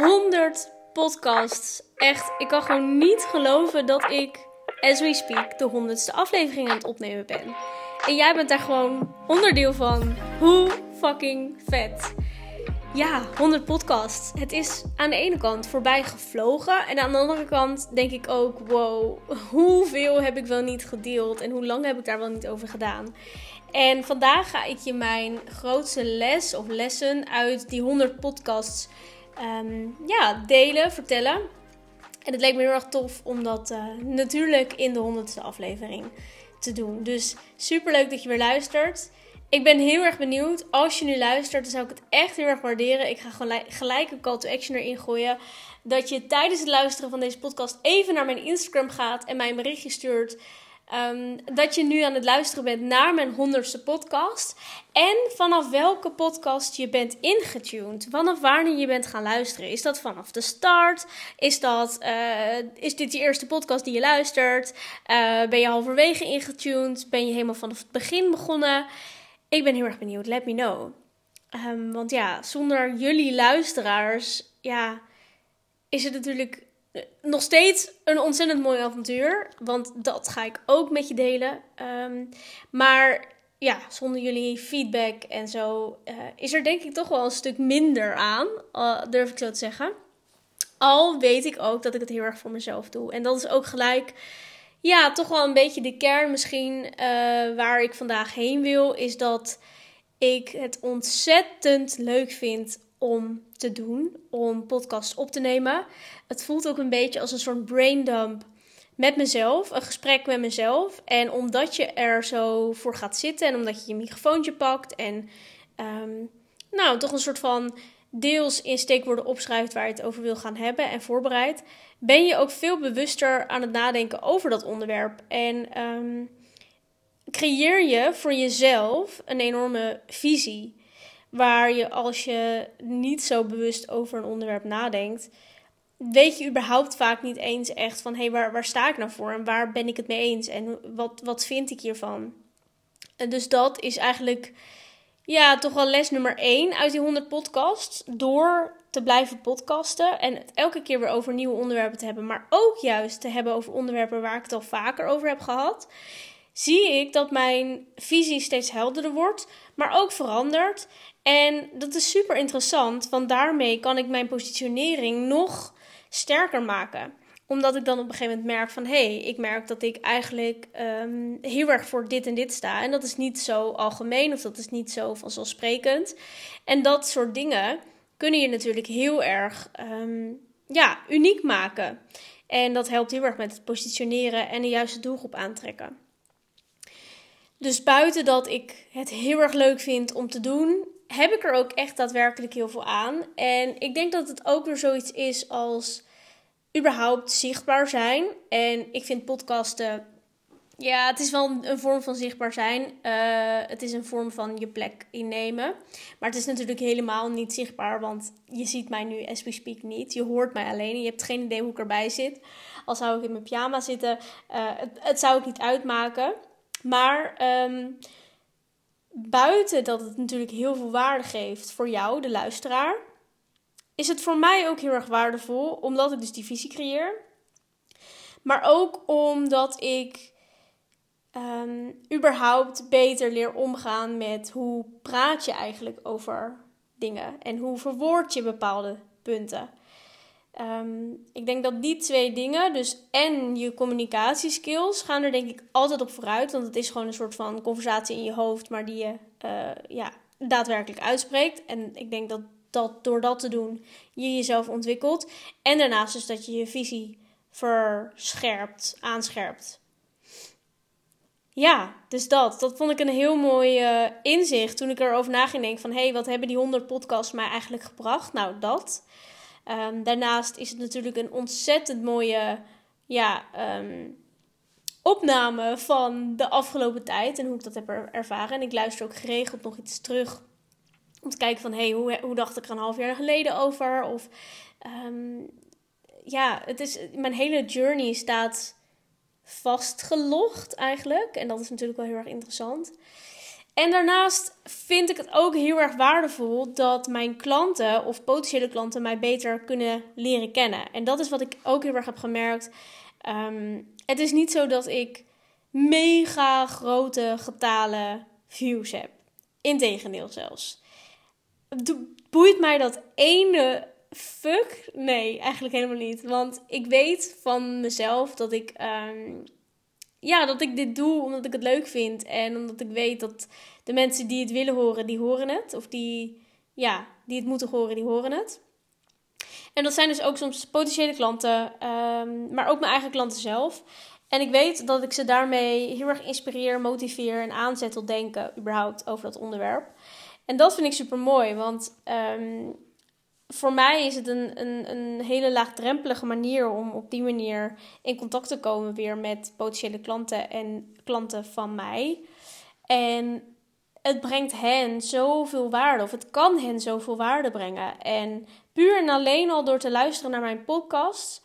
100 podcasts. Echt, ik kan gewoon niet geloven dat ik, as we speak, de 100ste aflevering aan het opnemen ben. En jij bent daar gewoon onderdeel van. Hoe fucking vet. Ja, 100 podcasts. Het is aan de ene kant voorbij gevlogen. En aan de andere kant denk ik ook: wow, hoeveel heb ik wel niet gedeeld? En hoe lang heb ik daar wel niet over gedaan? En vandaag ga ik je mijn grootste les of lessen uit die 100 podcasts Ehm, ja, delen, vertellen. En het leek me heel erg tof om dat uh, natuurlijk in de honderdste aflevering te doen. Dus super leuk dat je weer luistert. Ik ben heel erg benieuwd. Als je nu luistert, dan zou ik het echt heel erg waarderen. Ik ga gelijk een call to action erin gooien. Dat je tijdens het luisteren van deze podcast even naar mijn Instagram gaat en mij een berichtje stuurt Ehm, dat je nu aan het luisteren bent naar mijn honderdste podcast. En vanaf welke podcast je bent ingetuned. Vanaf wanneer je bent gaan luisteren. Is dat vanaf de start? Is, dat, uh, is dit je eerste podcast die je luistert? Uh, ben je halverwege ingetuned? Ben je helemaal vanaf het begin begonnen? Ik ben heel erg benieuwd. Let me know. Um, want ja, zonder jullie luisteraars, ja, is het natuurlijk nog steeds een ontzettend mooi avontuur. Want dat ga ik ook met je delen. Um, maar ja, zonder jullie feedback en zo uh, is er denk ik toch wel een stuk minder aan. Durf ik zo te zeggen. Al weet ik ook dat ik het heel erg voor mezelf doe. En dat is ook gelijk, ja, toch wel een beetje de kern misschien uh, waar ik vandaag heen wil. Is dat ik het ontzettend leuk vind om te doen, om podcasts op te nemen. Het voelt ook een beetje als een soort braindump met mezelf, een gesprek met mezelf. En omdat je er zo voor gaat zitten en omdat je je microfoontje pakt en um, nou, toch een soort van deels in steekwoorden opschrijft waar je het over wil gaan hebben en voorbereidt, ben je ook veel bewuster aan het nadenken over dat onderwerp. En um, creëer je voor jezelf een enorme visie. Waar je als je niet zo bewust over een onderwerp nadenkt, weet je überhaupt vaak niet eens echt van hé, hey, waar, waar sta ik nou voor en waar ben ik het mee eens en wat, wat vind ik hiervan? En dus dat is eigenlijk ja, toch wel les nummer 1 uit die 100 podcasts. Door te blijven podcasten en het elke keer weer over nieuwe onderwerpen te hebben, maar ook juist te hebben over onderwerpen waar ik het al vaker over heb gehad, zie ik dat mijn visie steeds helderder wordt, maar ook verandert. En dat is super interessant, want daarmee kan ik mijn positionering nog sterker maken omdat ik dan op een gegeven moment merk van... hé, hey, ik merk dat ik eigenlijk um, heel erg voor dit en dit sta. En dat is niet zo algemeen of dat is niet zo vanzelfsprekend. En dat soort dingen kunnen je natuurlijk heel erg um, ja, uniek maken. En dat helpt heel erg met het positioneren en de juiste doelgroep aantrekken. Dus buiten dat ik het heel erg leuk vind om te doen, heb ik er ook echt daadwerkelijk heel veel aan. En ik denk dat het ook weer zoiets is als überhaupt zichtbaar zijn. En ik vind podcasten, ja, het is wel een vorm van zichtbaar zijn. Uh, het is een vorm van je plek innemen. Maar het is natuurlijk helemaal niet zichtbaar, want je ziet mij nu as we speak niet. Je hoort mij alleen en je hebt geen idee hoe ik erbij zit. Al zou ik in mijn pyjama zitten, uh, het, het zou ik niet uitmaken. Maar um, buiten dat het natuurlijk heel veel waarde geeft voor jou, de luisteraar, is het voor mij ook heel erg waardevol, omdat ik dus die visie creëer. Maar ook omdat ik um, überhaupt beter leer omgaan met hoe praat je eigenlijk over dingen en hoe verwoord je bepaalde punten. Um, ik denk dat die twee dingen, dus en je communicatieskills, gaan er denk ik altijd op vooruit. Want het is gewoon een soort van conversatie in je hoofd, maar die je uh, ja, daadwerkelijk uitspreekt. En ik denk dat, dat door dat te doen je jezelf ontwikkelt. En daarnaast dus dat je je visie verscherpt, aanscherpt. Ja, dus dat. Dat vond ik een heel mooi uh, inzicht toen ik erover na ging denken van... hé, hey, wat hebben die 100 podcasts mij eigenlijk gebracht? Nou, dat. Um, daarnaast is het natuurlijk een ontzettend mooie ja, um, opname van de afgelopen tijd en hoe ik dat heb ervaren. En ik luister ook geregeld nog iets terug om te kijken van, hey, hoe, hoe dacht ik er een half jaar geleden over? Of um, ja, het is, mijn hele journey staat vastgelogd eigenlijk. En dat is natuurlijk wel heel erg interessant. En daarnaast vind ik het ook heel erg waardevol dat mijn klanten of potentiële klanten mij beter kunnen leren kennen. En dat is wat ik ook heel erg heb gemerkt. Ehm, het is niet zo dat ik mega grote getalen views heb. Integendeel zelfs. Boeit mij dat ene fuck? Nee, eigenlijk helemaal niet. Want ik weet van mezelf dat ik, ehm, ja, dat ik dit doe omdat ik het leuk vind. En omdat ik weet dat de mensen die het willen horen, die horen het. Of die, ja, die het moeten horen, die horen het. En dat zijn dus ook soms potentiële klanten, ehm, maar ook mijn eigen klanten zelf. En ik weet dat ik ze daarmee heel erg inspireer, motiveer en aanzet tot denken überhaupt over dat onderwerp. En dat vind ik super mooi, want ehm, voor mij is het een, een, een hele laagdrempelige manier om op die manier in contact te komen weer met potentiële klanten en klanten van mij. En het brengt hen zoveel waarde, of het kan hen zoveel waarde brengen. En puur en alleen al door te luisteren naar mijn podcast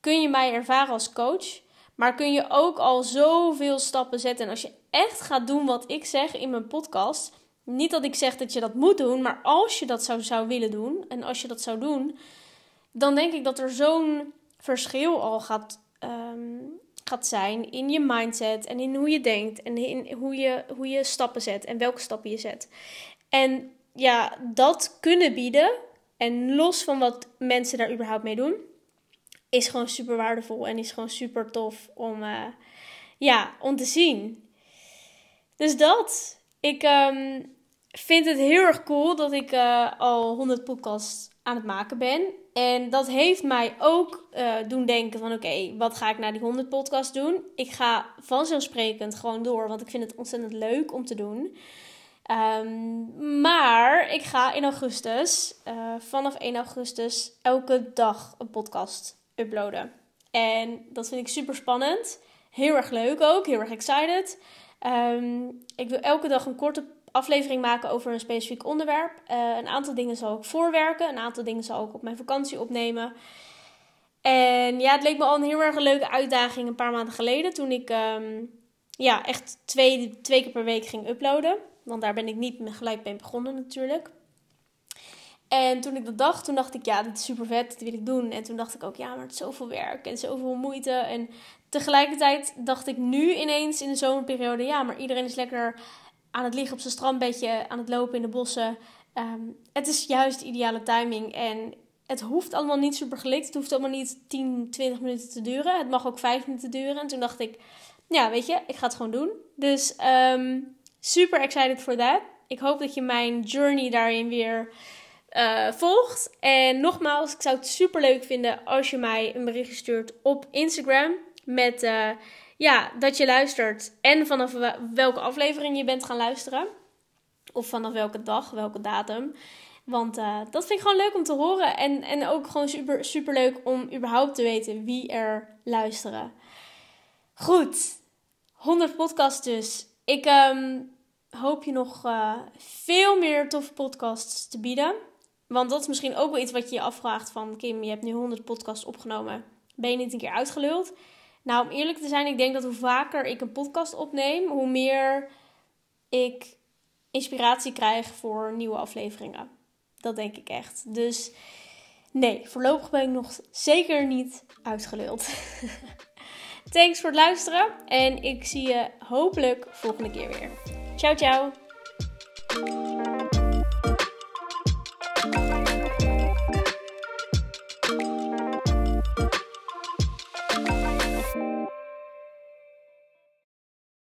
kun je mij ervaren als coach. Maar kun je ook al zoveel stappen zetten. En als je echt gaat doen wat ik zeg in mijn podcast. Niet dat ik zeg dat je dat moet doen, maar als je dat zou, zou willen doen. En als je dat zou doen, dan denk ik dat er zo'n verschil al gaat, ehm, gaat zijn in je mindset. En in hoe je denkt. En in hoe je, hoe je stappen zet. En welke stappen je zet. En ja, dat kunnen bieden. En los van wat mensen daar überhaupt mee doen is gewoon super waardevol en is gewoon super tof om, uh, ja, om te zien. Dus dat. Ik um, vind het heel erg cool dat ik uh, al 100 podcasts aan het maken ben. En dat heeft mij ook uh, doen denken van oké, wat ga ik na die 100 podcasts doen? Ik ga vanzelfsprekend gewoon door, want ik vind het ontzettend leuk om te doen. Um, maar ik ga in augustus, uh, vanaf 1 augustus, elke dag een podcast uploaden. En dat vind ik super spannend. Heel erg leuk ook, heel erg excited. Um, ik wil elke dag een korte aflevering maken over een specifiek onderwerp. Uh, een aantal dingen zal ik voorwerken, een aantal dingen zal ik op mijn vakantie opnemen. En ja, het leek me al een heel erg leuke uitdaging een paar maanden geleden. Toen ik um, ja, echt twee, twee keer per week ging uploaden. Want daar ben ik niet gelijk mee begonnen natuurlijk. En toen ik dat dacht, toen dacht ik, ja, dit is super vet, dit wil ik doen. En toen dacht ik ook, ja, maar het is zoveel werk en zoveel moeite. En tegelijkertijd dacht ik nu ineens in de zomerperiode, ja, maar iedereen is lekker aan het liggen op zijn strandbedje, aan het lopen in de bossen. Um, het is juist de ideale timing. En het hoeft allemaal niet super gelikt. Het hoeft allemaal niet 10, 20 minuten te duren. Het mag ook 5 minuten duren. En toen dacht ik, ja, weet je, ik ga het gewoon doen. Dus um, super excited for that. Ik hoop dat je mijn journey daarin weer uh, volgt. En nogmaals, ik zou het super leuk vinden als je mij een berichtje stuurt op Instagram. Met uh, ja, dat je luistert en vanaf welke aflevering je bent gaan luisteren. Of vanaf welke dag, welke datum. Want uh, dat vind ik gewoon leuk om te horen. En, en ook gewoon super, super leuk om überhaupt te weten wie er luisteren. Goed, 100 podcasts dus. Ik um, hoop je nog uh, veel meer toffe podcasts te bieden. Want dat is misschien ook wel iets wat je je afvraagt van... Kim, je hebt nu 100 podcasts opgenomen. Ben je niet een keer uitgeluld? Nou, om eerlijk te zijn, ik denk dat hoe vaker ik een podcast opneem... hoe meer ik inspiratie krijg voor nieuwe afleveringen. Dat denk ik echt. Dus nee, voorlopig ben ik nog zeker niet uitgeluld. Thanks voor het luisteren. En ik zie je hopelijk volgende keer weer. Ciao, ciao.